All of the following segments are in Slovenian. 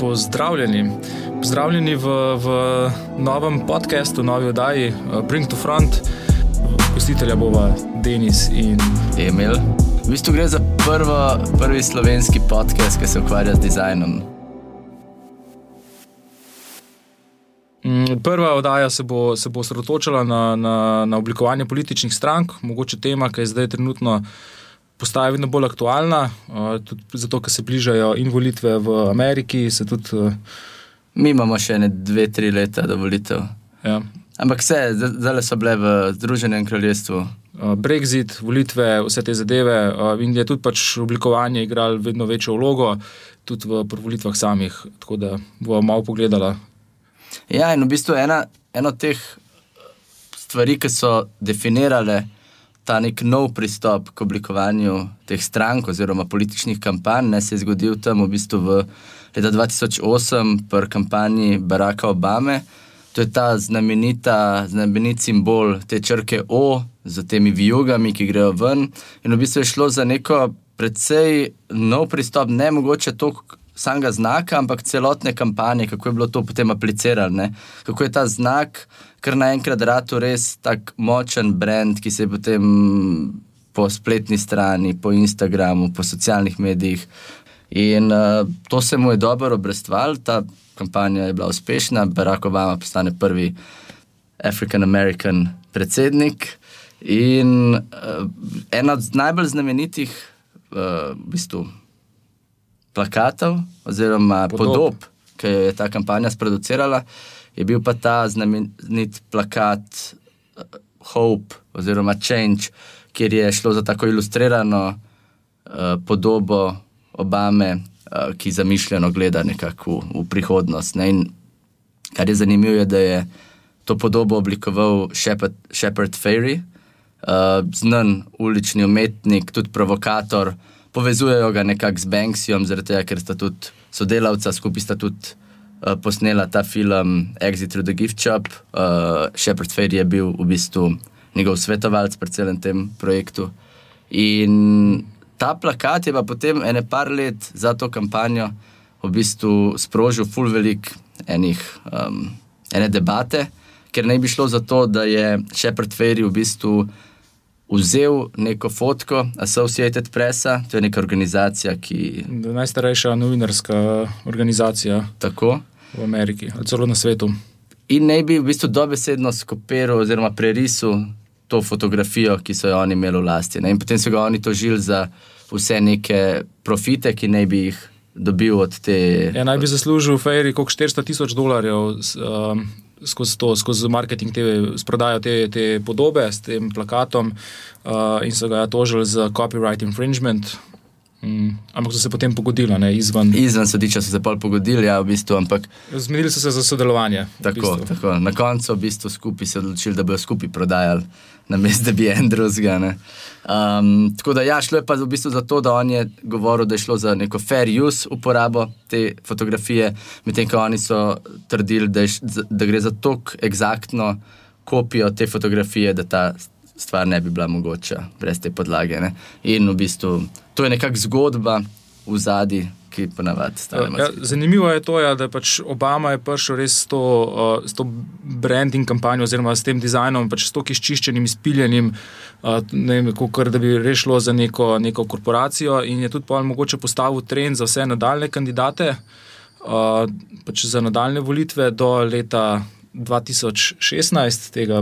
Pozdravljeni. Pozdravljeni v, v novem podkastu, novi oddaji uh, Bring to Front, gostitelja bova Denis in Emil. V bistvu gre za prvo, prvi slovenski podcast, ki se ukvarja z dizajnom. Mm, Prva oddaja se bo, se bo osredotočala na, na, na oblikovanje političnih strank, mogoče tema, ki je zdaj trenutno postaja vedno bolj aktualna, uh, tudi zato, ker se bližajo in volitve v Ameriki. Tudi, uh, Mi imamo še ne dve, tri leta do volitev. ja, Ampak vse, zdaj so bile v Združenem kraljestvu. uh, Brexit, volitve, vse te zadeve, in je tudi pač oblikovanje igralo vedno večjo vlogo, tudi v volitvah samih. Tako da bomo malo pogledala. Ja, in v bistvu ena, ena od teh stvari, ki so definirale ta nek nov pristop k oblikovanju teh strank oziroma političnih kampanj, ne, se je zgodil tam v bistvu v leta 2008 pri kampanji Baracka Obame. To je ta znamenita, znamenit simbol te črke O z temi vijugami, ki grejo ven. In v bistvu je šlo za neko precej nov pristop, ne mogoče toliko samega znaka, ampak celotne kampanje, kako je bilo to potem aplicirano. ne. Kako je ta znak kar naenkrat rado res tako močen brand, ki se je potem po spletni strani, po Instagramu, po socialnih medijih. In uh, to se mu je dobro obrestvalo, ta kampanja je bila uspešna, Barack Obama postane prvi African-American predsednik. In uh, ena od najbolj znamenitih uh, v bistvu, plakatov oziroma Podob. podob, ki je ta kampanja sproducirala, je bil pa ta znamenit plakat uh, Hope oziroma Change, kjer je šlo za tako ilustrirano uh, podobo Obame, uh, ki zamišljeno gleda nekako v, v prihodnost. Ne? In kar je zanimivo, je, da je to podobo oblikoval Shepard, Shepard Ferry, uh, znan ulični umetnik, tudi provokator. Povezujejo ga nekako z Banksyjem, zaradi tega, ker sta tudi sodelavca, skupaj sta tudi uh, posnela ta film Exit through the Gift Shop. Uh, Shepard Ferry je bil v bistvu njegov svetovalec pri celem tem projektu. In ta plakat je pa potem ene par let za to kampanjo v bistvu sprožil full velik enih, um, ene debate, ker naj bi šlo za to, da je Shepard Ferry v bistvu vzel neko fotko Associated Pressa, to je neka organizacija, ki Najstarejša novinarska organizacija tako. v Ameriki, ali celo na svetu. In naj bi v bistvu dobesedno skopiral oziroma prerisal to fotografijo, ki so jo oni imeli v lasti. Ne? In potem so ga oni tožili za vse neke profite, ki naj bi jih dobil od te. Ja, naj bi zaslužil Ferry kot 400 tisoč dolarjev um, skozi to, skozi marketing, te, s prodajo te, te podobe, s tem plakatom, uh, in so ga tožili za copyright infringement. Mm, ampak so se potem pogodili, ne izven. Izven sodišča so se pol pogodili, ja, v bistvu, ampak Zmenili so se za sodelovanje. v tako, bistvu. tako. Na koncu v bistvu skupaj se odločili, da bodo skupaj prodajali, namesto da bi en drugega. Um, tako da, ja, šlo je pa v bistvu za to, da on je govoril, da je šlo za neko fair use uporabo te fotografije, medtem ko oni so trdili, da, je, da gre za tako eksaktno kopijo te fotografije, da ta stvar ne bi bila mogoča brez te podlage. Ne. In v bistvu to je nekakšna zgodba v zadnji, stane. Ja, zanimivo je to, ja, da je pač Obama je prišel res s to, uh, s to branding kampanjo, oziroma s tem dizajnom, pač s to izčiščenim, izpiljenim, uh, ne vem, kot da bi res šlo za neko, neko korporacijo in je tudi mogoče postavil trend za vse nadaljne kandidate, uh, pač za nadaljne volitve do leta. 2016, tega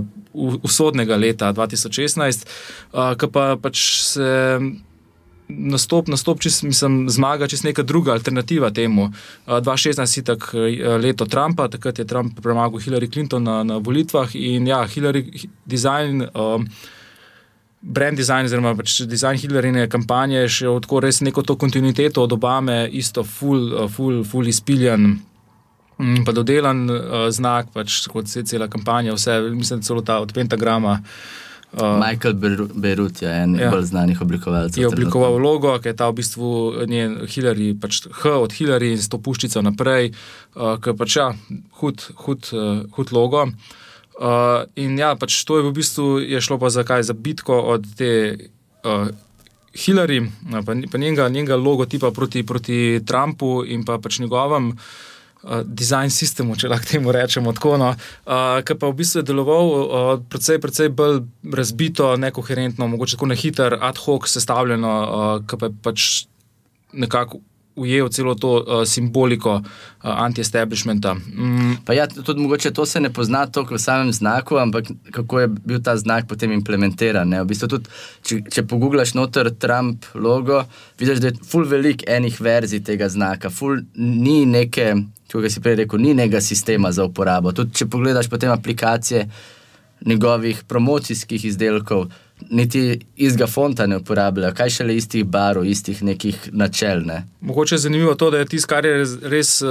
usodnega leta 2016, uh, ki pa pač se nastop, nastop čist, mislim, zmaga čez neka druga alternativa temu. Uh, 2016 je tako leto Trumpa, takrat je Trump premagal Hillary Clinton na, na volitvah in ja, Hillary hi- design. Um, Brand design, oziroma pač dizajn Hillaryne kampanje, je še tako res neko to kontinuiteto od Obame, isto, full, full, full izpiljen, pa dodelan uh, znak, pač kot se cela kampanja, vse, mislim, celo ta od Pentagrama. Uh, Michael Beirut je en Ja. bolj znanih oblikovalcev. je oblikoval logo, ki je ta v bistvu njen Hillary, pač H od Hillary in s to puščico naprej, uh, ki je pač ja, hud, hud, uh, hud logo. Uh, in ja, pač to je v bistvu je šlo pa za kaj, za bitko od te uh, Hillary, pa, pa njenega, njenega logotipa proti, proti Trumpu in pa pač njegovem. Uh, design sistemu, če lahko temu rečemo tako, no, uh, ki pa v bistvu je deloval uh, precej, precej bolj razbito, nekoherentno, mogoče tako na hiter, ad hoc sestavljeno, uh, ki pa je pač nekako ujel celo to uh, simboliko uh, anti-establishmenta. Mm. Ja, tudi mogoče to se ne pozna toliko v samem znaku, ampak kako je bil ta znak potem implementiran. V bistvu tudi, če, če pogublaš noter Trump logo, vidiš, da je full velik enih verzij tega znaka, full ni neke, kot si prej rekel, ni nekega sistema za uporabo. Tudi če pogledaš potem aplikacije njegovih promocijskih izdelkov niti istega fonta ne uporabljajo, kaj šele istih barov, istih nekih načel. Ne? Mogoče je zanimivo to, da je tisto, kar je res,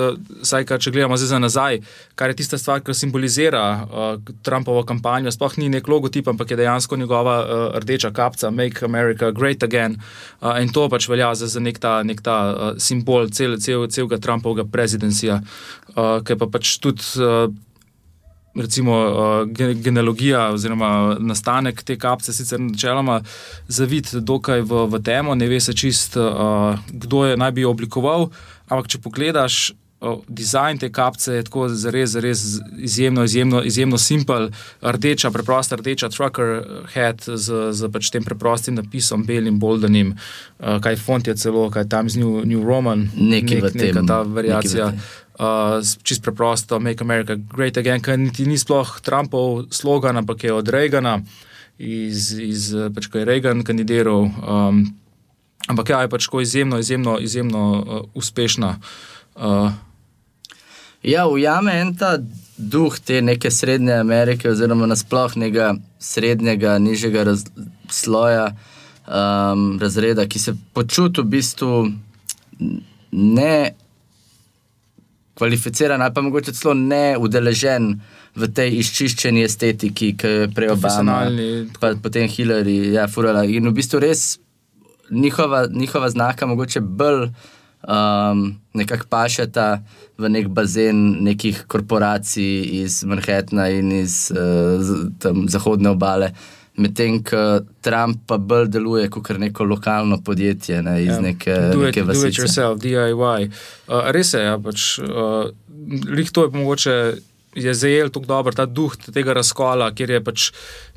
vsaj kar če gledamo zdaj za nazaj, kar je tista stvar, ki simbolizira uh, Trumpovo kampanjo. Sploh ni nek logotip, ampak je dejansko njegova uh, rdeča kapca, Make America Great Again. Uh, in to pač velja za, za nek ta, nek ta uh, simbol cel, cel, celega Trumpovega prezidencija, uh, ki pa pač tudi. Uh, recimo, uh, genealogija oziroma nastanek te kapce, sicer načeloma zavid dokaj v, v temo, ne ve se čist, uh, kdo je naj bi jo oblikoval, ampak če pogledaš. Dizajn te kapce je tako res, res izjemno, izjemno, izjemno simpel, rdeča, preprosta rdeča trucker head z, z pač tem preprostim napisom, belim, boldenim, uh, kaj font je celo, kaj tam z New, New Roman, nekaj nek, neka ta variacija uh, čist preprosto, Make America Great Again, ki niti ni sploh Trumpov slogan, ampak je od Reagana, iz, iz pač, ko je Reagan kandidiral. Um, ampak ja, je pač izjemno, izjemno, izjemno uh, uspešna. Uh, ja, ujame en ta duh te neke srednje Amerike, oziroma nasplošnega srednjega, nižjega raz, sloja, um, razreda, ki se počuti v bistvu ne kvalificiran ali pa mogoče celo ne udeležen v tej izčiščeni estetiki, ki je prej Obama, pa potem Hillary, ja, Furala. In v bistvu res njihova, njihova znaka mogoče bolj um, nekako pašeta v nek bazen nekih korporacij iz Manhattna in iz uh, zahodne obale. Medtem ko Trump pa bolj deluje kot neko lokalno podjetje, ne, iz. Ja. neke vrste. Do it yourself, DIY. Uh, res je, ja, pač, uh, to je mogoče. Je zajel tako dobro ta duh tega razkola, kjer je pač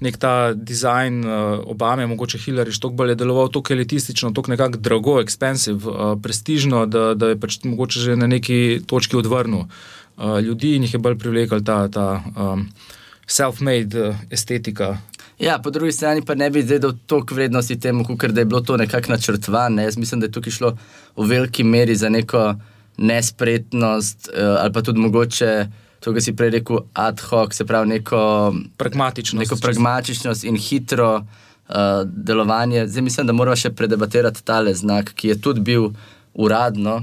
nek ta dizajn uh, Obame, mogoče Hillary, tako bolj deloval, tako elitistično, tako nekako drago, expensive, uh, prestižno, da, da je pač mogoče že na neki točki odvrnil uh, ljudi in jih je bolj privlekel ta, ta um, self-made uh, estetika Ja, po drugi strani pa ne bi zdaj dal toliko vrednosti temu, ker je bilo to nekako načrtovano. Jaz mislim, da je tukaj šlo v veliki meri za neko nespretnost uh, ali pa tudi mogoče. To, kar si prej rekel, ad hoc, se pravi, neko pragmatičnost, neko pragmatičnost in hitro uh, delovanje. Zdaj mislim, da moramo še predebatirati tale znak, ki je tudi bil uradno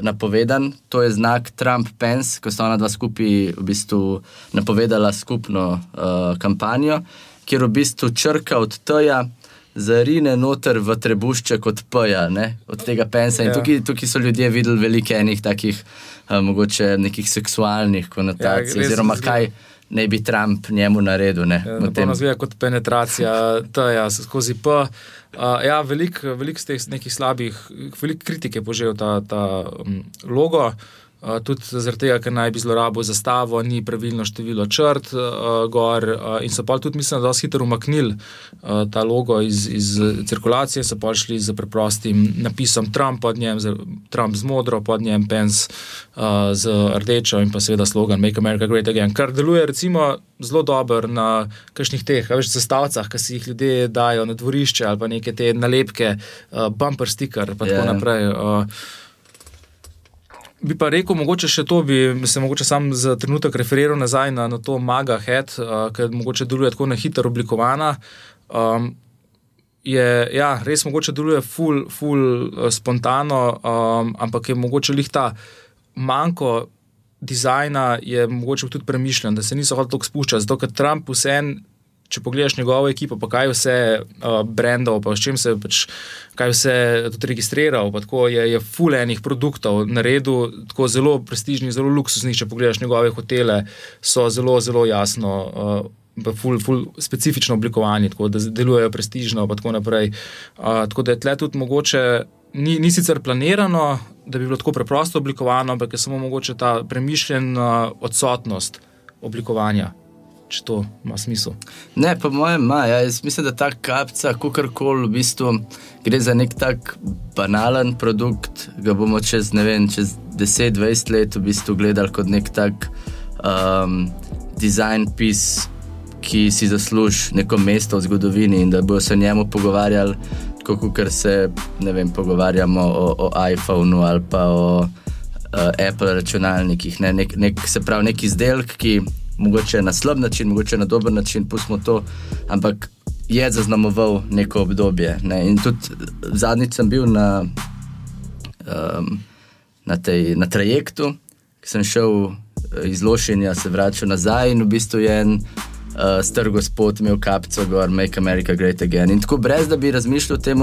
napovedan. To je znak Trump-Pence, ko sta ona dva skupaj v bistvu napovedala skupno uh, kampanjo kjer v bistvu črka od tega zarine noter v trebušče kot poja, od tega pensa. In ja. tukaj, tukaj so ljudje videli veliko enih takih, uh, mogoče nekih seksualnih konotacij, ja, oziroma kaj. Ne bi Trump njemu naredil. Ne, ja, to nas gleda kot penetracija, ta ja, skozi P. Uh, ja, veliko velik z teh nekih slabih, veliko kritike požel ta, ta um, logo. Uh, tudi zaradi tega, ker naj bi zlorabil zastavo, ni pravilno število črt, uh, gor, uh, in so pa tudi, mislim, da so hitro umaknili uh, ta logo iz, iz cirkulacije, so pa šli z preprostim napisom Trump pod njem, z, Trump z modro, pod njem Pence uh, z rdečo in pa seveda slogan Make America Great Again, kar deluje recimo zelo dobro na kakšnih teh, veš, zastavcah, ki si jih ljudje dajo na dvorišče ali pa neke te nalepke, uh, bumper sticker in yeah. tako ja. naprej. Uh, Bi pa rekel, mogoče še to, bi se mogoče sam za trenutek referiral nazaj na, na to Maga Head, uh, ker mogoče deluje tako na hitro oblikovana. Um, je ja, res mogoče deluje ful, ful uh, spontano, um, ampak je mogoče lih ta manjko dizajna, je mogoče tudi premišljen, da se niso hoteli tako spuščati. Zato, ker Trump vseen če pogledaš njegovo ekipo, pa kaj vse uh, brendov, pa s čim se pač, kaj vse tudi registriral, pa tako je, je full enih produktov na redu, tako zelo prestižni, zelo luksuzni. Če pogledaš njegove hotele, so zelo, zelo jasno. Uh, pa ful, ful specifično oblikovani, tako da delujejo prestižno. In tako naprej. Uh, tako da je tle tudi mogoče, ni, ni sicer planirano, da bi bilo tako preprosto oblikovano, ampak je samo mogoče ta premišljena odsotnost oblikovanja. Če to ima smisel. Ne, po mojem, ima. Ja, jaz mislim, da ta kapca, kakorkoli, v bistvu gre za nek tak banalen produkt, ga bomo čez, vem, čez 10-20 let v bistvu gledali kot nek tak um, design pis, ki si zasluži neko mesto v zgodovini in da bodo se o njemu pogovarjali, kot se vem, pogovarjamo o, o iPhonu ali pa o uh, Apple računalnikih. Ne, nek, nek, se pravi, nek izdelek, ki mogoče na slab način, mogoče na dober način, pustimo to, ampak je zaznamoval neko obdobje. Ne? In tudi zadnjič sem bil na, um, na, tej, na trajektu, ki sem šel eh, iz Lošenja, se vračal nazaj in v bistvu je en. Uh, Star gospod imel kapico, gor, make America great again. In tako, brez da bi razmišljal o tem,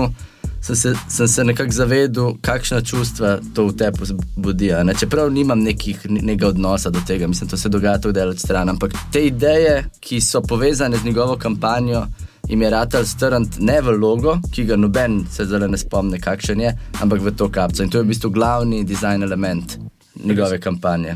sem se, sem se nekako zavedel, kakšna čustva to v tebi zbudi. Čeprav nimam nekih, nekega odnosa do tega, mislim, da se dogaja tudi od strani. Ampak te ideje, ki so povezane z njegovo kampanjo, jim je ratal strant ne v logo, ki ga noben se zdaj ne spomni, kakšen je, ampak v to kapco. In to je v bistvu glavni dizajn element njegove kampanje.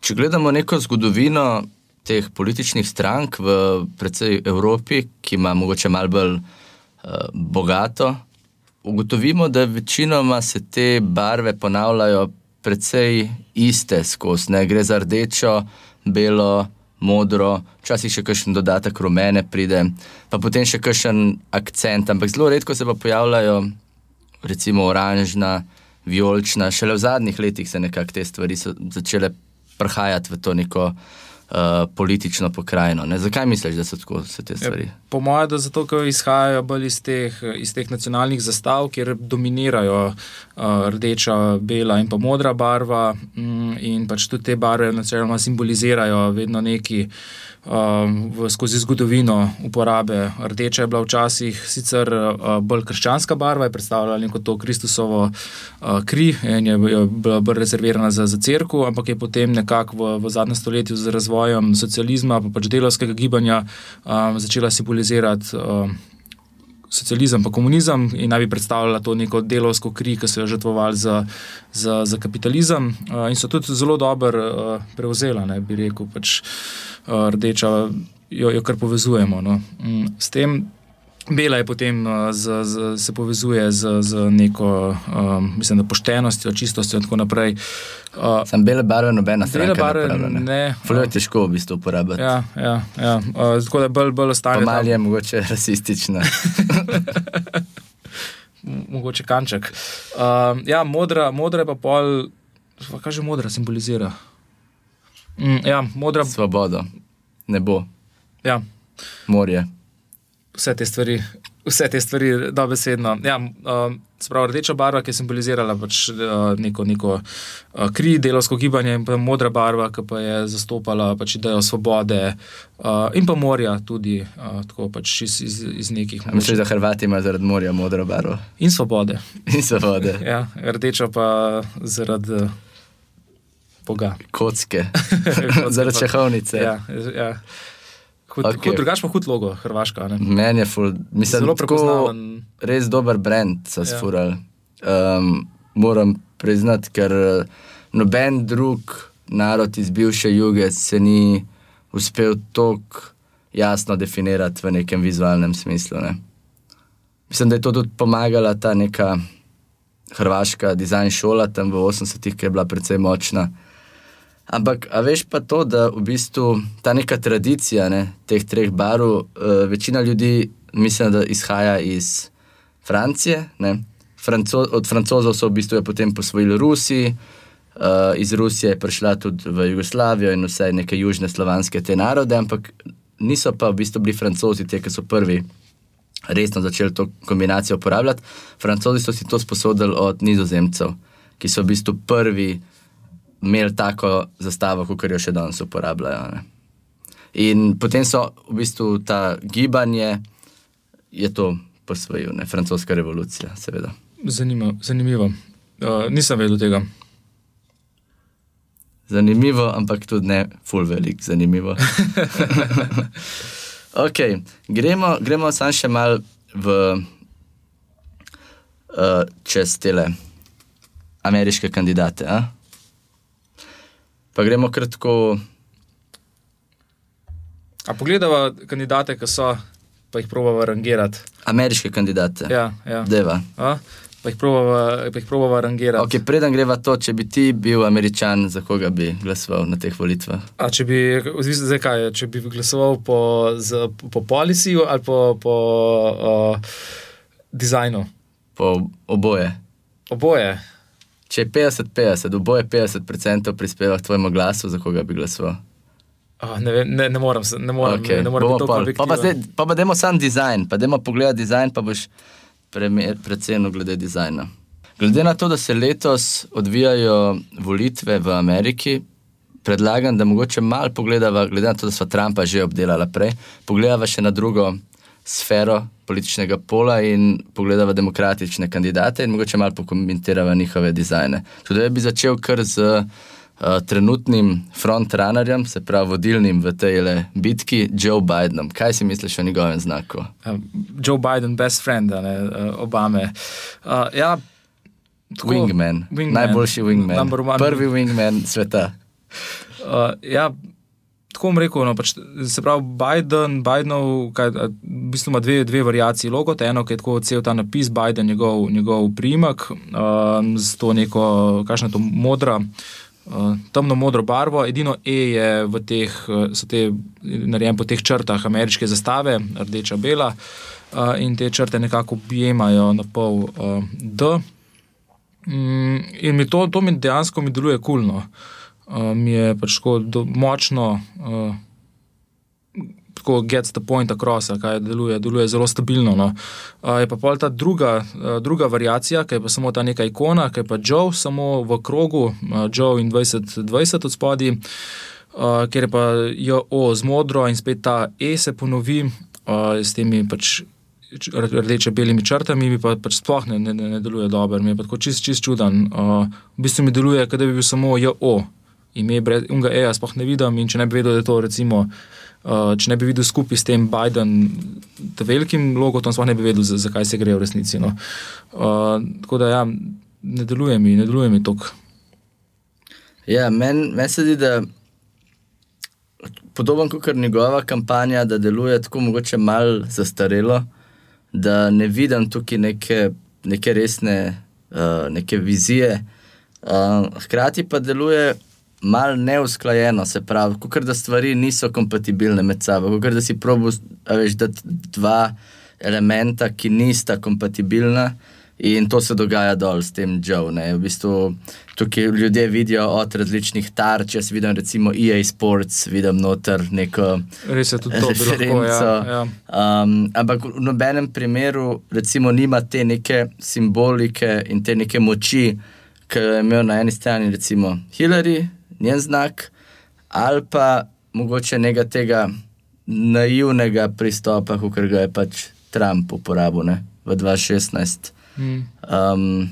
Če gledamo neko zgodovino teh političnih strank v predvsej Evropi, ki ima morda malo bolj uh, bogato, ugotovimo, da večinoma se te barve ponavljajo precej iste skozi. Ne? Gre za rdečo, belo, modro, včasih še kakšen dodatek rumene pride, pa potem še kakšen akcent, ampak zelo redko se pa pojavljajo, recimo oranžna, vijolična, šele v zadnjih letih se nekako te stvari začele prihajati v to neko uh, politično pokrajino. Ne? Zakaj misliš, da so tako se te ja, stvari? Po mojem, da zato, ker izhajajo bolj iz teh, iz teh nacionalnih zastav, kjer dominirajo uh, rdeča, bela in pa modra barva, um, in pač tudi te barve načeloma simbolizirajo vedno neki. Um, v, skozi zgodovino uporabe. Rdeča je bila včasih sicer uh, bolj krščanska barva, je predstavljala neko to Kristusovo uh, kri in je, je bila bolj rezervirana za, za crkvo, ampak je potem nekako v, v zadnjem stoletju z razvojem socializma in pač delovskega gibanja um, začela simbolizirati. Um, Socializem in komunizem, in naj bi predstavljala to neko delovsko kri, ki so jo žrtvovali za, za, za kapitalizem, uh, in so tudi zelo dobro uh, prevzela, ne bi rekel. Pač, uh, Eh, rdeča, jo, jo kar povezujemo. No. Mm, s tem bela je potem eh, z, z, se povezuje z, z neko um, mislim, poštenostjo, čistostjo in tako naprej. Uh, Sem bele barve, nobena stvar. Bele barve, ne. ne Flo je težko v bistvu uporabljati. Ja, ja, ja. Uh, tako da bolj, bolj ostane. Malo je mogoče rasistično. mogoče kanček. Uh, ja, modra, modra je pa pol, kaj že modra simbolizira. Mm, ja, modra... Svoboda, nebo. Ja. Morje. Vse te stvari, vse te stvari, da besedno. Ja, uh, spravo, rdeča barva, ki je simbolizirala pač, uh, neko, neko uh, kri, delovsko gibanje, in pa modra barva, ki pa je zastopala pač, idejo svobode uh, in pa morja, tudi uh, tako, pač, iz, iz, iz nekih. Mislim, da Hrvati imajo zaradi morja modro barvo. In svobode. In svobode. ja, rdeča pa zaradi. Boga. Kocke, zaradi čehovnice. Ja, ja. Hud, okay. hud, drugač pa hud logo, Hrvaška. Meni je ful, mislim, zelo prepoznaven. Res dober brand so ja. sfurali. Um, moram priznati, ker eh, noben drug narod iz bivše juge se ni uspel tako jasno definirati v nekem vizualnem smislu. Ne. Mislim, da je to tudi pomagala ta neka hrvaška dizajn šola tam v 80-ih, ki je bila precej močna. Ampak, a veš pa to, da v bistvu ta neka tradicija ne, teh treh barov, uh, večina ljudi misli, da izhaja iz Francije. Franco od francozov so v bistvu potem posvojili Rusi, uh, iz Rusije je prišla tudi v Jugoslavijo in vse neke južne slovanske te narode, ampak niso pa v bistvu bili francozi, te, ki so prvi resno začeli to kombinacijo uporabljati. Francozi so si to sposodili od nizozemcev, ki so v bistvu prvi imeli tako zastavo, kot jo še danes uporabljajo. Ne. In potem so v bistvu ta gibanje, je to posvojil, ne francoska revolucija, seveda. Zanimivo. zanimivo. Uh, nisem vedel tega. zanimivo, ampak tudi ne full velik zanimivo. ok, gremo, gremo sam še mal v uh, čez tele ameriške kandidate. A? Pa gremo kratko. A pogledava kandidate, ki so, pa jih probava rangirati. Ameriške kandidate. Ja, ja. Deva. A? Pa jih probava, pa jih probava rangirati. Okay, preden greva to, če bi ti bil američan, za koga bi glasoval na teh volitvah? A če bi, zdaj kaj, če bi glasoval po, z, po policiju ali po, po uh, dizajnu? Po oboje. Oboje. Če je 50-50, oboje 50% prispeva k tvojemu glasu, za koga bi glasoval? Oh, ne, ne, ne morem ne morem, Okay, ne morem bomo biti tako Pa pa, zdaj, objektiven. pa pa dajmo sam dizajn, pa dajmo pogledati dizajn, pa boš precenil glede dizajna. Glede na to, da se letos odvijajo volitve v Ameriki, predlagam, da mogoče malo pogledava, glede na to, da smo Trumpa že obdelali prej, pogledava še na drugo sfero političnega pola in pogledava demokratične kandidate in mogoče malo pokomentirava njihove dizajne. Tudi jaz bi začel kar z uh, trenutnim frontrunnerjem, se pravi vodilnim v tej bitki, Joe Bidenom. Kaj si misliš o njegovem znaku? Uh, Joe Biden, best friend, ne, uh, Obame. Uh, ja, tako- Wingman. wingman, najboljši wingman, one. prvi wingman sveta. Uh, ja, tako bom rekel. No, pač, se pravi, Biden, Bidenov, kaj, v bistvu ima dve, dve variaciji logo. Eno, ki je tako cel ta napis, Biden, njegov, njegov priimek, um, z to neko, kakšna to modra. Uh, temno modro barvo, edino E je v teh, uh, so te narejene po teh črtah ameriške zastave, rdeča, bela, uh, in te črte nekako objemajo na pol uh, D. Mm, in mi to, to mi dejansko mi deluje kulno. Uh, mi je pač tako do, močno, uh, tako gets the point across, kaj deluje, deluje zelo stabilno. No. Uh, je pa pol ta druga, uh, druga variacija, ki je pa samo ta neka ikona, ki je pa Joe, samo v krogu, uh, Joe in 2020 od spodaj, uh, kjer je pa JO z modro in spet ta E se ponovi uh, s temi pač. Rdeče-belimi črtami, mi pa pač sploh ne, ne, ne deluje dobro, mi je pa tako čist, čist čuden. Uh, v bistvu mi deluje, kot da bi bil samo JO, ime brez unga E, sploh ne vidim. In če ne bi vedel, da je to, recimo, uh, če ne bi videl skupaj s tem Biden, tem velikim logotom, sploh ne bi vedel, za- zakaj se gre v resnici. No. Uh, tako da, ja, ne deluje mi, ne deluje mi tok. Ja, meni men se zdi, da podoben kot njegova kampanja, da deluje tako mogoče malo zastarelo, da ne vidim tukaj neke, neke resne uh, neke vizije. Uh, hkrati pa deluje malo neusklajeno, se pravi, kot da stvari niso kompatibilne med sabo, kot da si probo, veš, da dva elementa, ki nista kompatibilna. In to se dogaja dol s tem Joe. Ne. V bistvu, tukaj ljudje vidijo od različnih tarč, jaz vidim recimo EA Sports, vidim noter neko lahko. referenco. Ja, ja. Um, ampak v nobenem primeru, recimo, nima te neke simbolike in te neke moči, ki jo je imel na eni strani, recimo Hillary, njen znak, ali pa mogoče nekega tega naivnega pristopa, kot ga je pač Trump uporabil ne, v 2016. Mm. Um,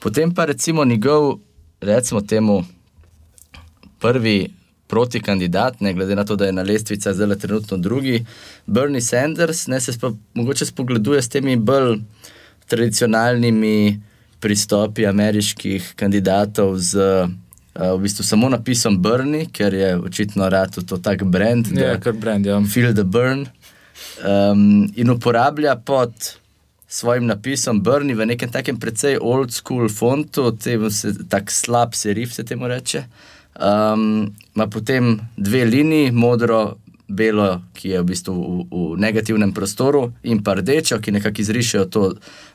potem pa recimo njegov, recimo temu, prvi protikandidat, ne glede na to, da je na lestvici zdaj trenutno drugi, Bernie Sanders, ne se spa, mogoče spogleduje s temi bolj tradicionalnimi pristopi ameriških kandidatov z uh, v bistvu samo napisom Bernie, ker je očitno rad to tak brand. Ja, kar brand. Ja. Feel the Burn. Um, in uporablja pod svojim napisom Brni v nekem takem precej old school fontu, temu se tak slab serif se temu reče. Um, ima potem dve liniji, modro, belo, ki je v bistvu v, v negativnem prostoru, in pa rdečo, ki nekako izrišejo to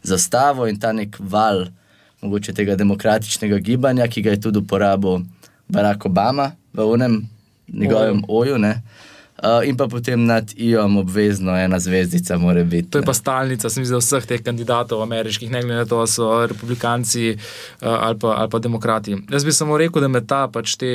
zastavo in ta nek val, mogoče tega demokratičnega gibanja, ki ga je tudi uporabil Barack Obama v unem njegovem oju. Ne. Uh, in pa potem nad IOM obvezno ena zvezdica mora biti. To je pa stalnica, sem videl vseh teh kandidatov ameriških, ne glede na to, so republikanci uh, ali, pa, ali pa demokrati. Jaz bi samo rekel, da me ta pač te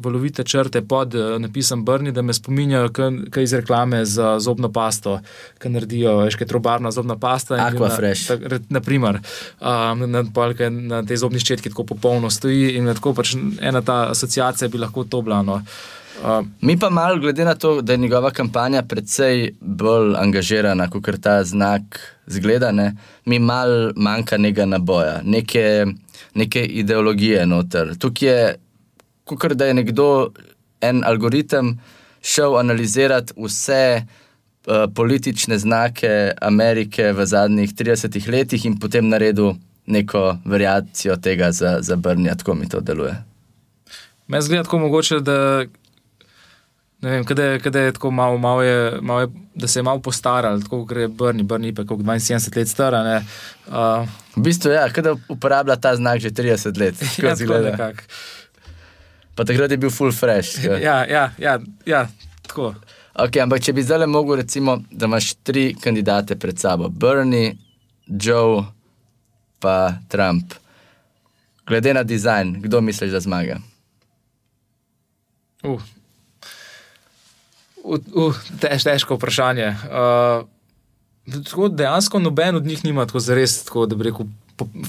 valovite črte pod uh, napisom Brni, da me spominjajo kaj iz reklame za zobno pasto, ki naredijo, veš, kaj trobarna zobna pasta. Aquafresh. Na, naprimer, um, na, na, na tej zobni ščetki tako popolno stoji in tako pač ena ta asociacija bi lahko to blano. Uh, Mi pa malo, glede na to, da je njegova kampanja precej bolj angažirana, kot kar ta znak zgleda, ne? mi malo manjka nekega naboja, neke, neke ideologije noter. Tukaj je, kot da je nekdo, en algoritem, šel analizirati vse uh, politične znake Amerike v zadnjih 30 letih in potem naredil neko variacijo tega za, za Brnja, tako mi to deluje. Meni zgleda tako mogoče, da Vem, kdaj, kdaj je tako malo, malo, je, malo je, da se je malo postaral, tako gre Brni, Brni pa je 72 let star. Uh, v bistvu je, ja, da uporablja ta znak že 30 let. Ja, tako pa takrat je bil full fresh. ja, ja, ja, ja, tako. Okay, ampak če bi zdaj mogel, recimo, da imaš tri kandidate pred sabo, Bernie, Joe, pa Trump. Glede na dizajn, kdo misliš, da zmaga? Uh, Uh, tež, težko vprašanje. Uh, dejansko noben od njih nima tako zares, tako, da bi rekel,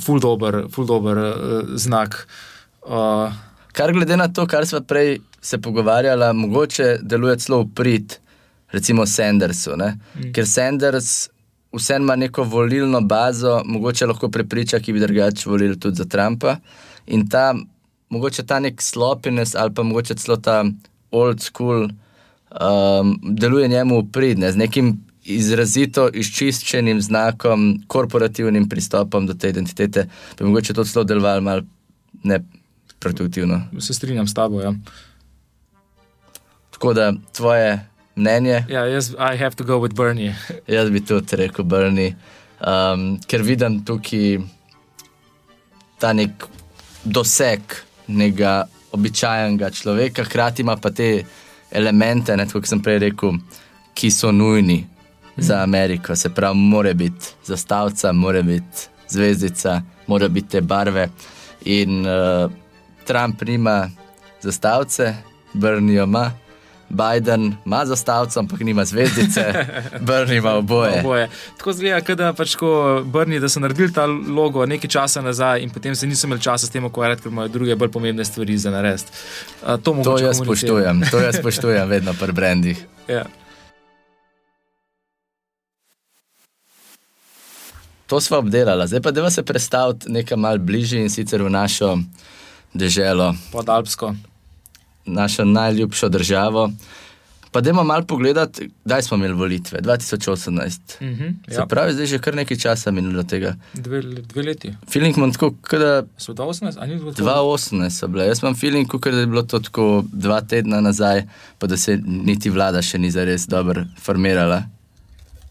ful dober, ful dober uh, znak. Uh, kar glede na to, kar smo prej se pogovarjali, mogoče deluje celo v prid, recimo Sandersu. Mm. Ker Sanders vseeno ima neko volilno bazo, mogoče lahko prepriča, ki bi drugače volili tudi za Trumpa. In ta, mogoče ta nek slopiness ali pa mogoče celo ta old school um, deluje njemu pridne, z nekim izrazito izčiščenim znakom, korporativnim pristopom do te identitete, pa mogoče to celo delovalo malo neproduktivno. Se strinjam s tabo. Ja. Tako da tvoje mnenje. Ja, jaz, I have to go with Bernie. jaz bi tudi rekel Bernie, um, ker vidim tukaj ta nek doseg nekega običajnega človeka, hkrati ima pa te elemente, ne, kot sem prej rekel, ki so nujni mm. za Ameriko. Se pravi, mora biti zastavca, mora biti zvezdica, mora biti te barve. In uh, Trump nima zastavce, Brnijo ima. Biden ima zastavco, ampak nima zvezdice, Brni ima oboje. oboje. Tako zgleda, da pač ko Brni, da so naredili ta logo nekaj časa nazaj in potem se niso imeli časa s tem ukvarjati, ker imajo druge bolj pomembne stvari za narediti. To, to jaz spoštujem, to jaz spoštujem vedno pri brendih. Ja. To smo obdelali, zdaj pa da se predstaviti nekaj malce bližje in sicer v našo deželo. Podalpsko našo najljubšo državo. Pa da imamo malo pogledati, kdaj smo imeli volitve, 2018. Mm -hmm, ja. Se pravi, zdaj je že kar nekaj časa minilo tega. Dve, dve leti. Feeling imam tako, da. So 2018, ali ni bilo to? 2018 so bile. Jaz imam feeling, da je bilo to tako dva tedna nazaj, pa da se niti vlada še ni zares dobro formirala.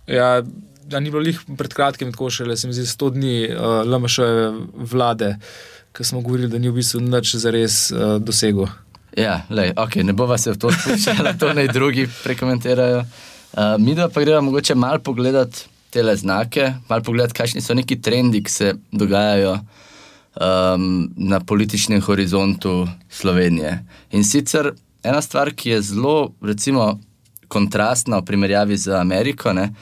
Ja, da ni bilo jih pred kratkim tako šele, se mi zdi, 100 dni uh, eh, LMŠ vlade, ki smo govorili, da ni v bistvu nič zares uh, dosegel. Ja, lej, okay, ne bova se v to spuščala, to naj drugi prekomentirajo. Uh, mi pa gremo mogoče malo pogledati te znake, malo pogledati, kakšni so neki trendi, ki se dogajajo um, na političnem horizontu Slovenije. In sicer ena stvar, ki je zelo, recimo, kontrastna v primerjavi z Ameriko, ne,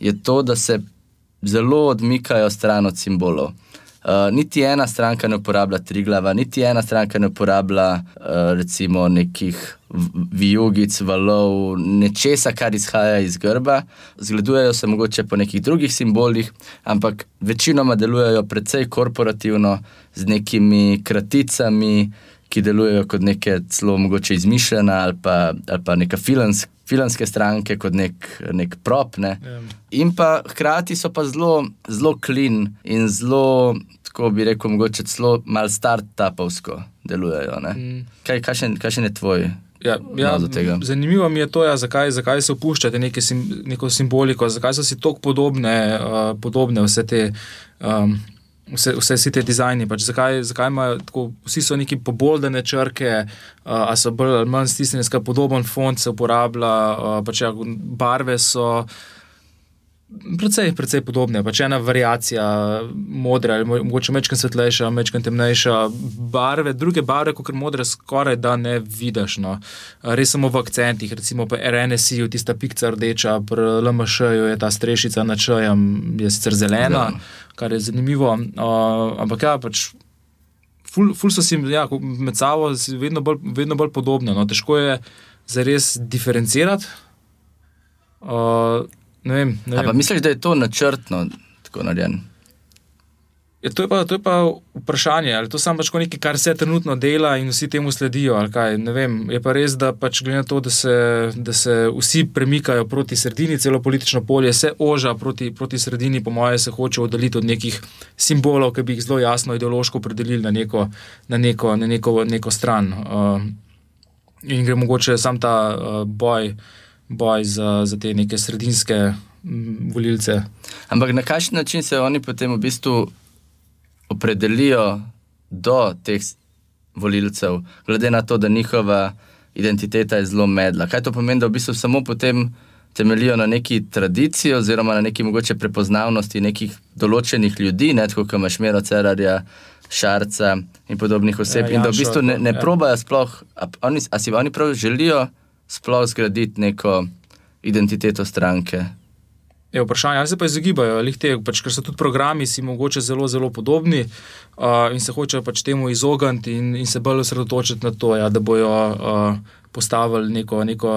je to, da se zelo odmikajo stran od simbolov. Uh, niti ena stranka ne uporablja tri glava, niti ena stranka ne uporablja uh, recimo nekih vijugic, valov, nečesa, kar izhaja iz grba. Zgledujejo se mogoče po nekih drugih simbolih, ampak večinoma delujejo precej korporativno, z nekimi kraticami, ki delujejo kot neke celo mogoče izmišljene ali pa, ali pa neka filmska filmske stranke kot nek, nek prop. Ne. Yeah. In pa hkrati so pa zelo, zelo klin in zelo, tako bi rekel, mogoče celo malo start-upovsko delujejo. Mm. Kaj, kaj še ne tvoj? Ja, ja, zanimivo mi je to, ja, zakaj, zakaj se opuščate neke sim, neko simboliko, zakaj so si tako podobne, uh, podobne vse te um, vse, vse si te dizajni. Pač zakaj, zakaj imajo tako, vsi so neki poboldene črke, uh, a so bolj ali manj stisnjeni, skaj podoben font se uporablja, uh, pač ja, barve so. Predvsej, predvsej podobne, pač ena variacija, modra, ali mogoče mečkam svetlejša, mečkam temnejša, barve, druge barve, kot modre, skoraj da ne vidiš. No. Res samo v akcentih, recimo pri RNC-ju, tista pikca rdeča, pri LMŠ-ju je ta strešica na čajem, je sicer zelena, ja. kar je zanimivo. Uh, ampak ja, pač. Ful, ful so si ja, med sabo vedno bolj, vedno bolj podobne. No. Težko je zares diferencirati. Uh, Ne vem, ne vem. Misliš, da je to načrtno tako narejeno? Ja, to, to je pa vprašanje, ali to samo pač nekaj, kar se trenutno dela in vsi temu sledijo. Je pa res, da pač glede na to, da se, da se vsi premikajo proti sredini, celo politično polje se oža proti, proti sredini, po mojem, se hoče oddaljiti od nekih simbolov, ki bi jih zelo jasno ideološko predelili na neko, na neko, na neko, neko stran. Uh, in gre mogoče sam ta uh, boj boj za, za te neke sredinske volilce. Ampak na kakšen način se oni potem v bistvu opredelijo do teh volilcev, glede na to, da njihova identiteta je zelo medla? Kaj to pomeni, da v bistvu samo potem temeljijo na neki tradiciji oziroma na neki mogoče prepoznavnosti nekih določenih ljudi, ne tako kot imaš Mero Cerarja. Šarca in podobnih oseb, ja, in da v bistvu ne, ne ja. probajo sploh, ali si oni prav želijo sploh zgraditi neko identiteto stranke. Je vprašanje, ali se pa izogibajo, te, pač, ker so tudi programi, si mogoče zelo, zelo podobni uh, in se hočejo pač temu izogniti in, in se bolj osredotočiti na to, ja, da bojo uh, postavili neko, neko,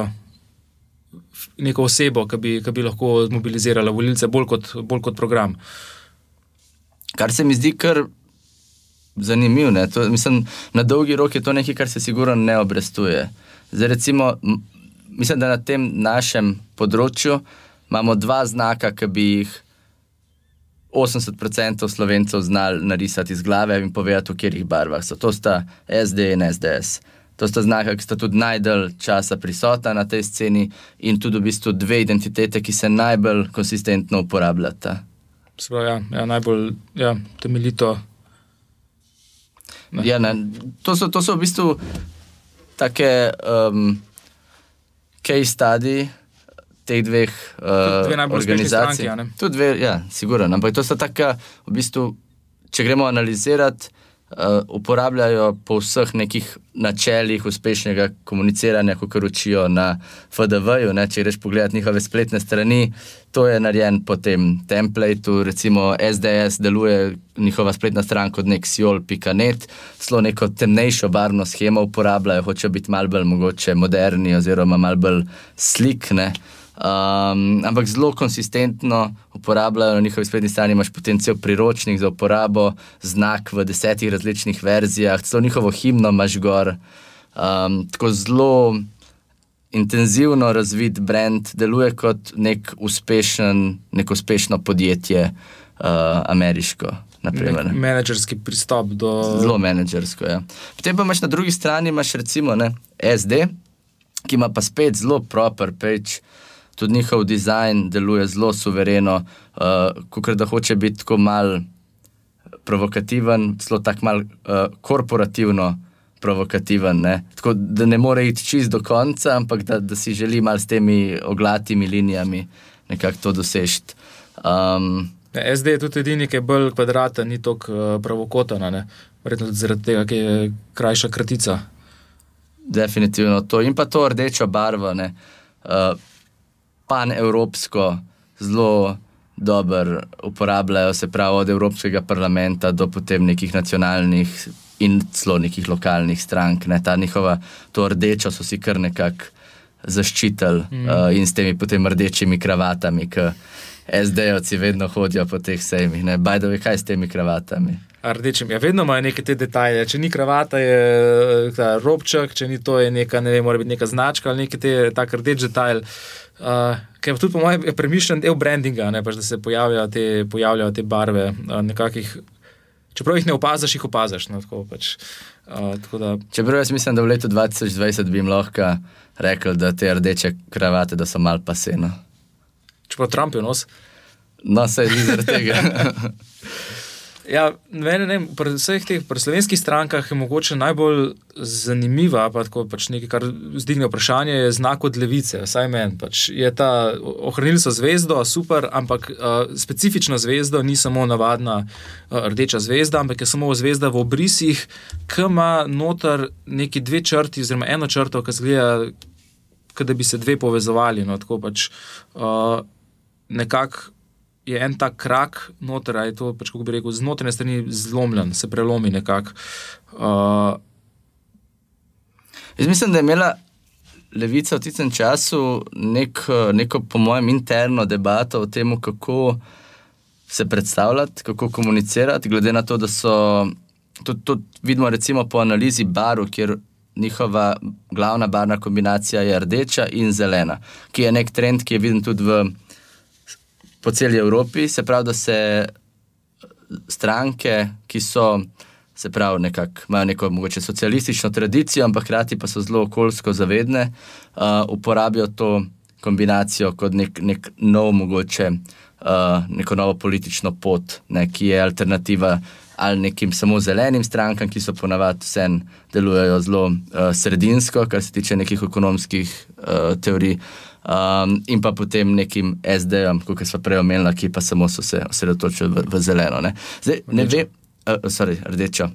neko osebo, ki bi, ki bi lahko mobilizirala volilce bolj kot, bolj kot program. Kar se mi zdi kar zanimivo. Na dolgi rok je to nekaj, kar se sigurno ne obrestuje. Zdaj, recimo, mislim, da na tem našem področju imamo dva znaka, ki bi jih 80% slovencev znali narisati iz glave in povedati, v katerih barvah so. To sta SD in SDS. To sta znaka, ki sta tudi najdalj časa prisotna na tej sceni in tudi v bistvu dve identitete, ki se najbolj konsistentno uporabljata. Sprav, ja, ja, najbolj ja, temeljito. Ja, to, so, to so v bistvu take um, case study teh dveh uh, dve organizacij. Tudi dve, ja, sigurno. Ampak to so tako, v bistvu, če gremo analizirati uh, uporabljajo po vseh nekih načelih uspešnega komuniciranja, kot učijo na FDV-ju. Če greš pogledat njihove spletne strani, to je narejen po tem templateu. Recimo SDS deluje njihova spletna stran kot nek siol.net, zelo neko temnejšo barvno schemo uporabljajo, hočejo biti malce bolj mogoče moderni oziroma malce bolj slikni. Um, ampak zelo konsistentno uporabljajo na njihovi spletni strani, imaš potencial priročnik za uporabo, znak v desetih različnih verzijah, celo njihovo himno imaš gor. Um, tako zelo intenzivno razvit brand, deluje kot nek uspešen, neko uspešno podjetje, uh, ameriško. Menedžerski pristop do. Zelo menedžersko. Ja. Potem pa imaš na drugi strani, imaš recimo ne, SD, ki ima pa spet zelo proper page tudi njihov dizajn deluje zelo suvereno, uh, kot da hoče biti tako mal provokativen, zelo tako mal uh, korporativno provokativen. Ne? Tako da ne more iti čist do konca, ampak da, da si želi mal s temi oglatimi linijami nekako to doseči. Um, SD je tudi edini, ki je bolj kvadraten, ni tako uh, provokotan, verjetno tudi zaradi tega, ker je krajša kratica. Definitivno to in pa to rdečo barvo. Uh, pan-evropsko zelo dobro uporabljajo, se pravi od Evropskega parlamenta do potem nekih nacionalnih in celo nekih lokalnih strank. Ne. Ta njihova, to rdečo so si kar nekako zaščitili mm. uh, in s temi potem rdečimi kravatami, ki SD-ovci vedno hodijo po teh sejmih. Bajdo, kaj s temi kravatami? Rdečim. Ja, vedno imajo neke te detajle. Če ni kravata, je eh, ta robček, če ni to, je neka, ne vem, mora biti neka značka ali neki te tak rdeč detajl. Uh, Ker je tudi, po mojem, premišljen del brandinga, ne, pač, da se pojavljajo te, pojavljajo te barve. Uh, nekakih, čeprav jih ne opaziš, jih opaziš. No, tako, pač, uh, tako da... Čeprav jaz mislim, da v letu 2020 bi jim lahko rekel, da te rdeče kravate so mal paseno. Čeprav Trump je nos. No, se je zaradi tega. Ja, mene, ne, pri vseh teh pri slovenskih strankah je mogoče najbolj zanimiva, pa tako pač nekaj, kar zdigne vprašanje, je znak od levice. Vsaj meni. Pač je ta ohranili so zvezdo, super, ampak uh, specifična zvezda ni samo navadna uh, rdeča zvezda, ampak je samo zvezda v obrisih, ki ima noter neki dve črti, oziroma eno črto, ki zgleda, da bi se dve povezovali. No, tako pač uh, nekako je en tak krak, noter, je to, pač, kako bi rekel, znotraj strani zlomljen, se prelomi nekako. Uh, Jaz mislim, da je imela levica v tistem času nek, neko, po mojem, interno debato o tem, kako se predstavljati, kako komunicirati, glede na to, da so. To, to vidimo recimo po analizi baru, kjer njihova glavna barna kombinacija je rdeča in zelena, ki je nek trend, ki je viden tudi v po celi Evropi, se pravi, da se stranke, ki so, se pravi, nekako imajo neko mogoče socialistično tradicijo, ampak hkrati pa so zelo okoljsko zavedne, uh, uporabijo to kombinacijo kot nek, nek nov, mogoče uh, neko novo politično pot, ne, ki je alternativa. Ali nekim samo zelenim strankam, ki so ponavadi vsem delujejo zelo uh, sredinsko, kar se tiče nekih ekonomskih uh, teorij, uh, um, in pa potem nekim SD-jem, kot smo prej omenili, ki pa samo so se osredotočili v, v zeleno. Ne, Zdaj, ne vem, uh, sorry, rdečo.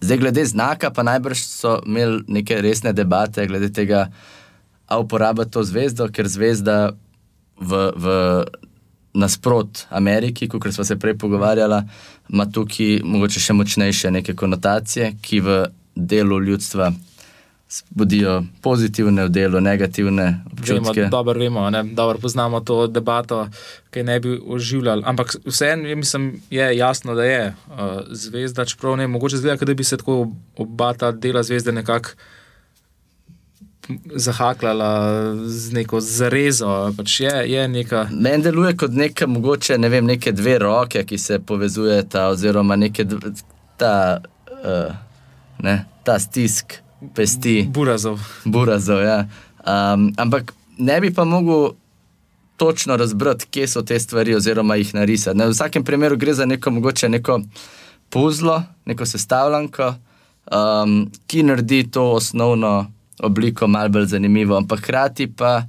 Zdaj, glede znaka, pa najbrž so imeli neke resne debate glede tega, a uporabljati to zvezdo, ker zvezda v, v nasprot Ameriki, kot smo se prej pogovarjali, ima tukaj mogoče še močnejše neke konotacije, ki v delu ljudstva budijo pozitivne v delu, negativne občutke. Dobro vemo, ne? dobro poznamo to debato, ki ne bi oživljali. Ampak vseeno je jasno, da je uh, zvezda, čeprav ne mogoče zgleda, da bi se tako oba ta dela zvezde nekako. Zahaklala z neko zarezo. Pač je, je neka... Meni deluje kot neka, mogoče ne vem, neke dve roke, ki se povezujeta, oziroma neke, ta, uh, ne, ta stisk pesti. Burazov. Burazov ja. um, ampak ne bi pa mogel točno razbrati, kje so te stvari, oziroma jih narisati. Ne, v vsakem primeru gre za neko mogoče neko puzlo, neko sestavljanko, um, ki naredi to osnovno obliko malce bolj zanimivo. Ampak hkrati pa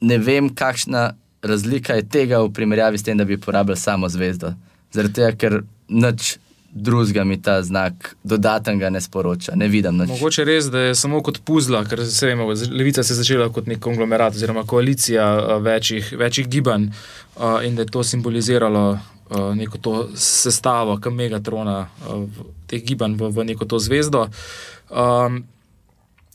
ne vem, kakšna razlika je tega v primerjavi s tem, da bi uporabljal samo zvezdo. Zaradi tega, ker nič drugega mi ta znak dodatnega ne sporoča, ne vidim. Nič. Mogoče res, da je samo kot puzla, ker se vemo, levica se je začela kot nek konglomerat oziroma koalicija večjih, večjih gibanj in da je to simboliziralo. Neko to sestavo, je megatrona teh gibanj v, v neko to zvezdo. Um,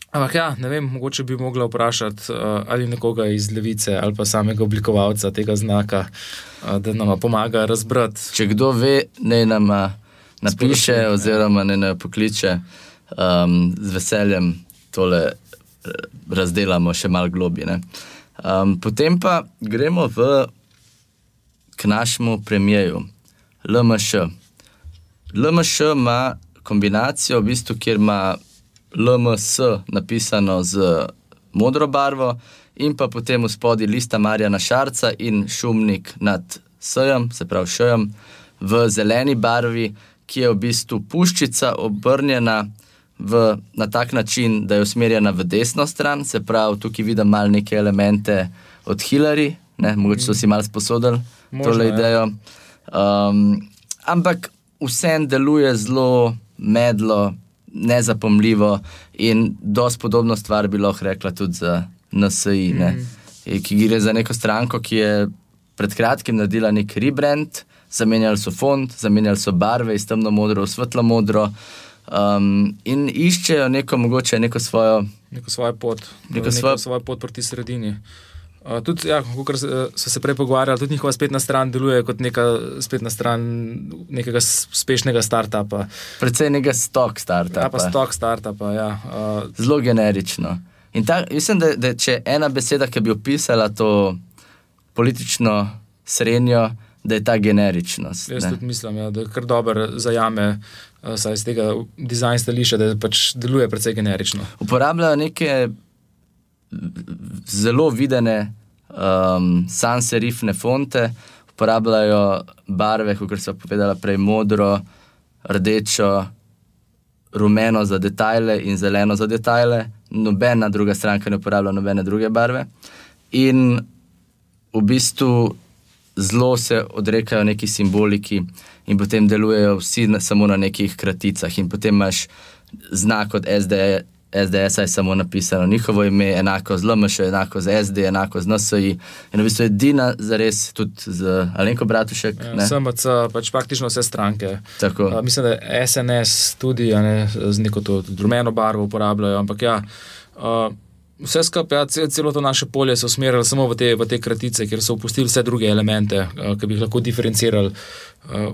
ampak, ja, ne vem, mogoče bi mogla vprašati uh, ali nekoga iz levice ali pa samega oblikovalca tega znaka, uh, da nam pomaga razbrati. Če kdo ve, ne nama. Uh, napiše, oziroma ne, ne pokliče, um, z veseljem tole eh, razdelamo še malo globije. Um, potem pa gremo v k našemu premijeju, LMŠ. LMŠ ima kombinacijo, v bistvu, kjer ima LMS napisano z modro barvo, in pa potem v spodnji lista Marjana Šarca in šumnik nad Sejem, se pravi Šejem, v zeleni barvi, ki je v bistvu puščica obrnjena v, na tak način, da je usmerjena v desno stran, se pravi, tukaj vidim malo neke elemente od Hillary, ne, mogoče so si malo sposodili tole ja. idejo. Um, ampak vsem deluje zelo medlo, nezapomljivo in dosti podobno stvar bi lahko rekla tudi za NSI, ne, mm. ki gre za neko stranko, ki je pred kratkim naredila nek rebrand zamenjali so fond, zamenjali so barve iz temno modro v svetlo modro. Um, in iščejo neko, mogoče neko svojo, neko svojo pot, neko svojo... svojo pot proti sredini. Uh, tudi, ja, kot so se prej pogovarjali, tudi njihova spletna stran deluje kot neka spletna stran nekega uspešnega startupa. Predvsej nekega stock startupa. Ja, pa stock startupa. Ja. Uh, Zelo generično. In ta, mislim, da, da če ena beseda, ki bi opisala to politično srednjo, da je ta generičnost. Jaz ne. tudi mislim, ja, da kar dobro zajame uh, iz tega dizajna stališča, da pač deluje precej generično. Uporabljajo neke zelo videne um, sans-serifne fonte, uporabljajo barve, kot so povedala prej, modro, rdečo, rumeno za detajle in zeleno za detajle. Nobena druga stranka ne uporablja nobene druge barve. In v bistvu zelo se odrekajo neki simboliki, in potem delujejo vsi na, samo na nekih kraticah. In potem imaš znak od SD, SDS, je samo napisano njihovo ime, enako z LMŠ, enako z SD, enako z NSI. In v bistvu edina za res, tudi z Alenko Bratušek. Ja, SMC, pač praktično vse stranke. Tako. A, mislim, da SNS tudi ne, z neko to rumeno barvo uporabljajo. Ampak ja. A, Vse skupaj, ja, cel, celo to naše polje so usmerili samo v te, v te kratice, ker so opustili vse druge elemente, uh, ki bi jih lahko diferencirali uh,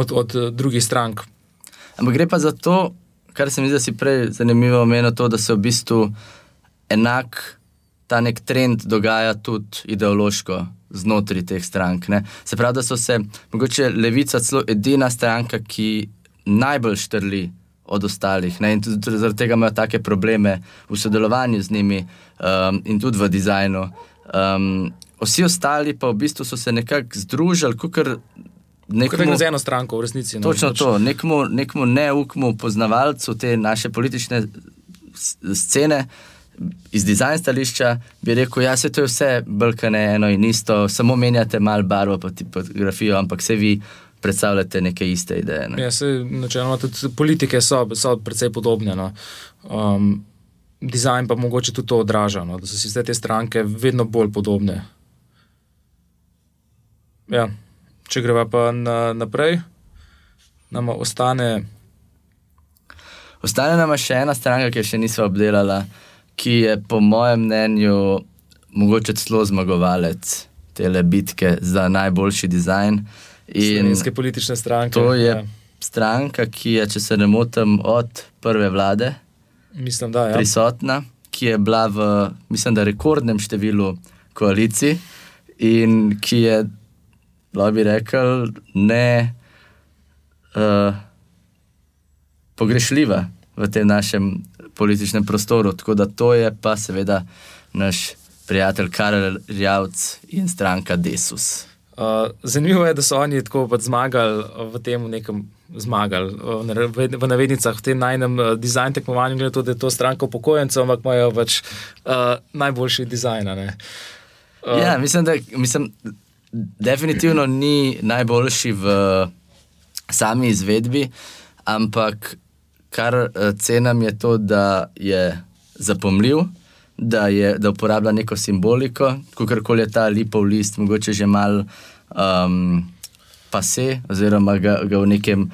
od, od drugih strank. Ampak gre pa za to, kar se mi zdi, da si prej zanimivo omenil, to, da se v bistvu enak ta nek trend dogaja tudi ideološko znotraj teh strank. Ne? Se pravi, da so se, mogoče levica celo edina stranka, ki najbolj štrli od ostalih. Ne? In tudi zaradi tega imajo take probleme v sodelovanju z njimi um, in tudi v dizajnu. Um, vsi ostali pa v bistvu so se nekako združili, kot nekako z eno stranko, v resnici. No, točno to, nekmu, nekmu neukmu poznavalcu te naše politične scene. Iz dizajna stališča bi rekel, ja, je to vse brkane, eno in isto, samo menjate malo barvo, pa tipografijo, ampak se vi predstavljate neke iste ideje. Ne? Ja, se, načeloma, tudi politike so, so precej podobne. No. Um, dizajn pa mogoče tudi to odraža, no, da so si vse te stranke vedno bolj podobne. Ja, če greva pa na, naprej, nam ostane. Ostane nam še ena stranka, ki jo še nismo obdelali, ki je po mojem mnenju mogoče celo zmagovalec te bitke za najboljši dizajn. Slovenske politične stranke. To je ja. stranka, ki je, če se ne motim, od prve vlade mislim, da, ja. prisotna, ki je bila v, mislim, da rekordnem številu koalicij in ki je, lahko bi rekel, ne uh, pogrešljiva v tem našem političnem prostoru. Tako da to je pa seveda naš prijatelj Karel Rjavc in stranka Desus. Uh, zanimivo je, da so oni tako pač zmagali v tem nekem. Zmagali v navednicah, v tem najnem uh, dizajnu tekmovanju, glede na to, da je to stranka upokojencev, ampak imajo pač uh, najboljši dizajn. Uh, ja, mislim, da mislim, definitivno ni najboljši v sami izvedbi, ampak kar uh, cenam je to, da je zapomljiv, da, je, da uporablja neko simboliko, kot koli je ta lipov list, mogoče že mal um, pase, oziroma ga, ga v nekem.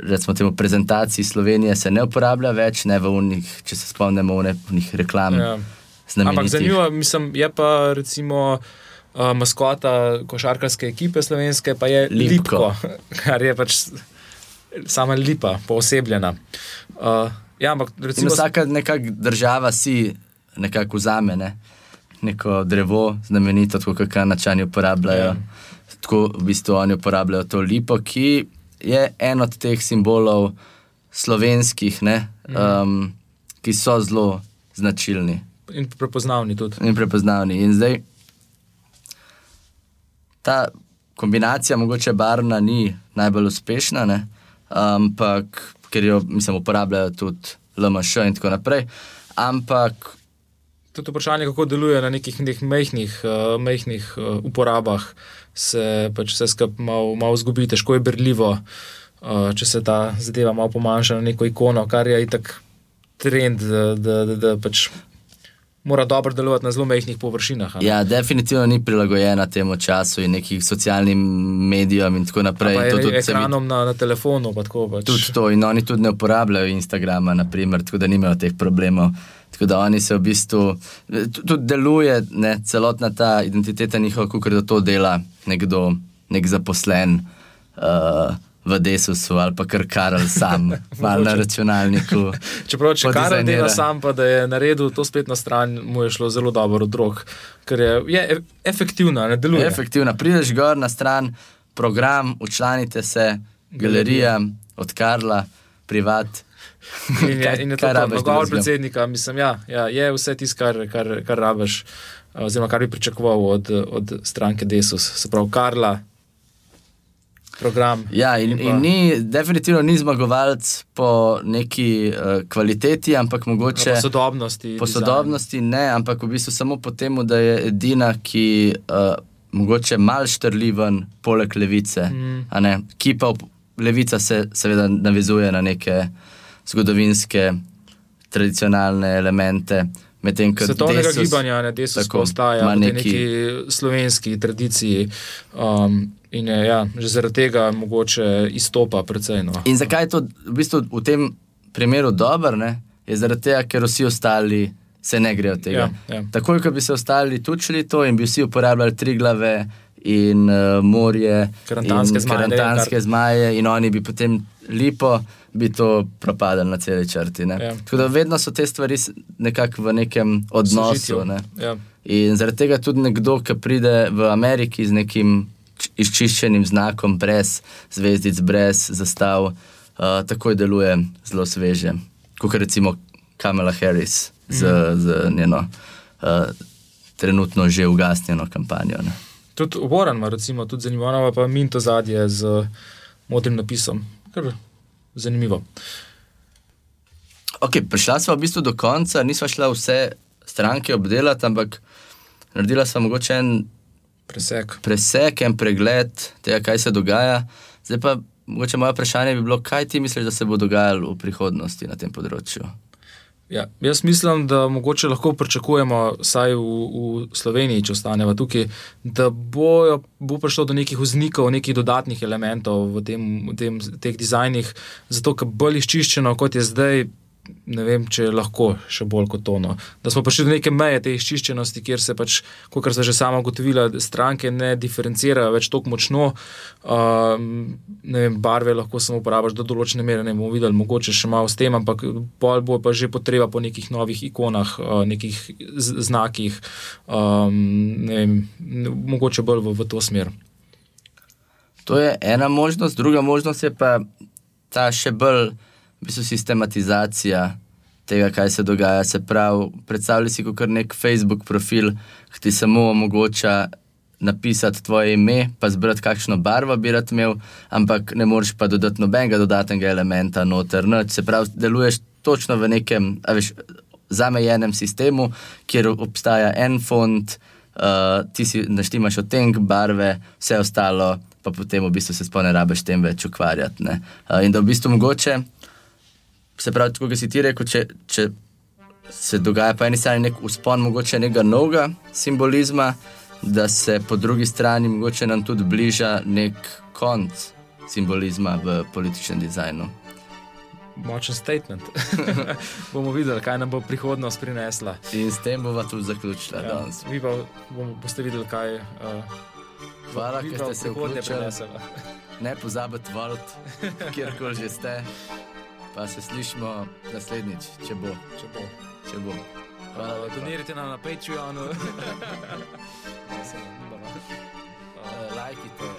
Recimo, temu prezentaciji Slovenije se ne uporablja več, ne v unih, če se spomnimo, v nekih reklam. Ja. Ampak zanimivo mislim, je pa recimo uh, maskota košarkarske ekipe slovenske, pa je Lipko, Lipko kar je pač sama lipa, poosebljena. Uh, ja, ampak recimo. Vsaka država si nekako vzame ne? neko drevo, znamenito, kot kaj načani uporabljajo. Ja. Tako v bistvu oni uporabljajo to lipo, ki je en od teh simbolov slovenskih, ne, um, ki so zelo značilni. In prepoznavni tudi. In prepoznavni. In zdaj ta kombinacija, mogoče barvna, ni najbolj uspešna, ne, ampak ker jo mislim, uporabljajo tudi LMŠ in tako naprej. Ampak tudi vprašanje, kako deluje na nekih mehkih uh, uh, uporabah, se pač vse skupaj malo mal zgubi, težko je brljivo, uh, če se ta zadeva malo pomanjša na neko ikono, kar je itak trend, da, da, da, da pač. Mora dobro delovati na zelo mehkih površinah. Ja, definitivno ni prilagojena temu času in nekim socialnim medijem in tako naprej. Pa to tudi ekranom vid... na, na telefonu. Tako, pač. Tudi to, in oni tudi ne uporabljajo Instagrama, naprimer, tako da nimajo teh problemov. Tako da oni se v bistvu tudi deluje, ne, celotna ta identiteta njihova, kot da to dela nekdo, nek zaposlen. Uh, V Desusu ali pa kar Karel sam, malo na računalniku. Čeprav če Karel dela sam, pa da je naredil to spletno stran, mu je šlo zelo dobro od rok, ker je, je e, efektivna, ne deluje. Efektivna. Prideš gor na stran, program, učlanite se, galerija, galerija. od Karla, privat. In je, in je to, kar rabiš. Govor predsednika, mislim, ja, ja, je vse tisto, kar, kar, kar rabiš. oziroma kar bi pričakoval od, od stranke Desus, se pravi Karla. Program. Ja, in, in, in ni, definitivno ni zmagovalec po neki uh, kvaliteti, ampak mogoče po sodobnosti. Po sodobnosti ne, ampak v bistvu samo po tem, da je edina, ki uh, mogoče mal štrliven, poleg levice. Mm. Ki pa levica se seveda navezuje na neke zgodovinske, tradicionalne elemente. Svetovnega desus, gibanja, ne desus, tako ostaja v neki, neki slovenski tradiciji. Um, in je ja, že zaradi tega mogoče izstopa precej. No. In zakaj je to v, bistvu v tem primeru dobro? Je zaradi tega, ker vsi ostali se ne grejo tega. Ja, ja. Takoj, ko bi se ostali tučili to in bi vsi uporabljali tri glave in uh, morje, karantanske, in zmaje, karantanske kar... zmaje, in oni bi potem lipo. Bi to propadlo na celi črti. Ja. Tako da vedno so te stvari nekako v nekem odnosu. Ne? Ja. In zaradi tega tudi nekdo, ki pride v Ameriki z nekim izčiščenim znakom, brez zvezdic, brez zastav, uh, takoj deluje zelo sveže. Kot recimo Kamala Harris z, mm. z njeno uh, trenutno že ugasnjeno kampanjo. Ne. Tudi Warren ima, recimo, tudi zanimivo, pa Minto zadnje z modrim napisom. Kar zanimivo. Okay, prišla smo v bistvu do konca, nismo šla vse stranke obdelati, ampak naredila sem mogoče en presek. presek, en pregled tega, kaj se dogaja. Zdaj pa mogoče moje vprašanje bi bilo, kaj ti misliš, da se bo dogajalo v prihodnosti na tem področju? Ja, jaz mislim, da mogoče lahko pričakujemo, vsaj v, v Sloveniji, če ostanemo tukaj, da bojo, bo prišlo do nekih vznikov, nekih dodatnih elementov v, tem, v tem, teh dizajnih, zato ker bolj izčiščeno kot je zdaj, ne vem, če lahko še bolj kot tono. Da smo prišli do neke meje te izčiščenosti, kjer se pač, kot so že sama ugotovila, stranke ne diferencirajo več tako močno. Uh, vem, barve lahko samo uporabiš do določene mere, ne bomo videli, mogoče še malo s tem, ampak bolj bo pa že potreba po nekih novih ikonah, uh, nekih znakih, um, ne vem, mogoče bolj v, v to smer. To je ena možnost, druga možnost je pa ta še bolj v bistvu sistematizacija tega, kaj se dogaja. Se pravi, predstavljaj si kot nek Facebook profil, ki ti samo omogoča napisati tvoje ime, pa zbrati kakšno barvo bi rad imel, ampak ne moreš pa dodati nobenega dodatnega elementa noter. Noč. Se pravi, deluješ točno v nekem veš, zamejenem sistemu, kjer obstaja en font. Uh, ti si naštimaš odtenek barve, vse ostalo, pa potem v bistvu se spone rabiš tem več ukvarjati. Uh, in da v bistvu mogoče se pravi, kot si ti rekel, če, če se dogaja po eni strani nek uspon, mogoče nekega novega simbolizma, da se po drugi strani mogoče nam tudi bliža nek konc simbolizma v političnem dizajnu. Močen statement. bomo videli, kaj nam bo prihodnost prinesla. In s tem bomo tudi zaključili. Ja, vi pa boste videli, kaj. Uh, Hvala, ker ste se vključili. Ne pozabite, kjerkoli že ste pa se slišimo naslednjič, če bo. Če bo. Če bo. Hvala, uh, donirajte nam na Patreonu. ne, se ne, ne. Uh, Lajkite.